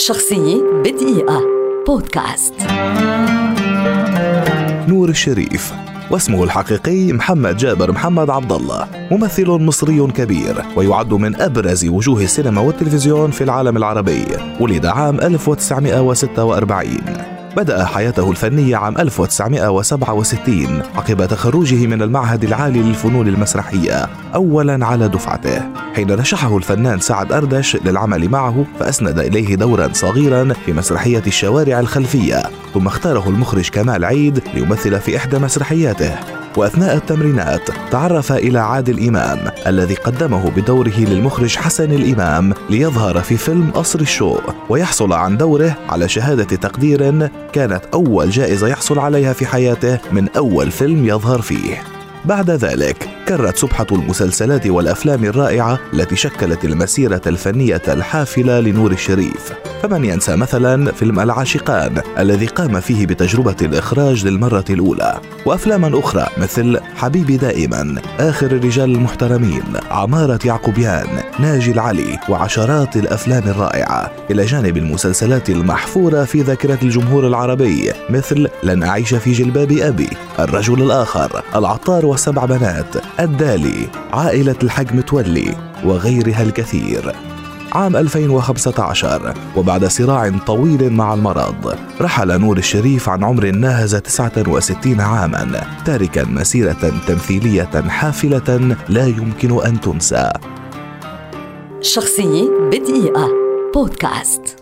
شخصية بدقيقة. بودكاست. نور الشريف واسمه الحقيقي محمد جابر محمد عبد الله ممثل مصري كبير ويعد من أبرز وجوه السينما والتلفزيون في العالم العربي ولد عام 1946 بدأ حياته الفنية عام 1967 عقب تخرجه من المعهد العالي للفنون المسرحية أولا على دفعته. حين رشحه الفنان سعد أردش للعمل معه فأسند إليه دورا صغيرا في مسرحية الشوارع الخلفية ثم اختاره المخرج كمال عيد ليمثل في إحدى مسرحياته. وأثناء التمرينات تعرف إلى عادل امام الذي قدمه بدوره للمخرج حسن الإمام ليظهر في فيلم قصر الشوق ويحصل عن دوره على شهادة تقدير كانت أول جائزة يحصل عليها في حياته من أول فيلم يظهر فيه. بعد ذلك كرت سبحة المسلسلات والأفلام الرائعة التي شكلت المسيرة الفنية الحافلة لنور الشريف. فمن ينسى مثلا فيلم العاشقان الذي قام فيه بتجربة الإخراج للمرة الأولى. وأفلاما أخرى مثل حبيبي دائما آخر الرجال المحترمين عمارة يعقوبيان ناجي العلي وعشرات الأفلام الرائعة. إلى جانب المسلسلات المحفورة في ذاكرة الجمهور العربي مثل لن أعيش في جلباب أبي الرجل الآخر العطار وسبع بنات الدالي عائلة الحج متولي وغيرها الكثير. عام 2015 وبعد صراع طويل مع المرض رحل نور الشريف عن عمر ناهز 69 عاما تاركا مسيرة تمثيلية حافلة لا يمكن أن تنسى. شخصية بدقيقة. بودكاست.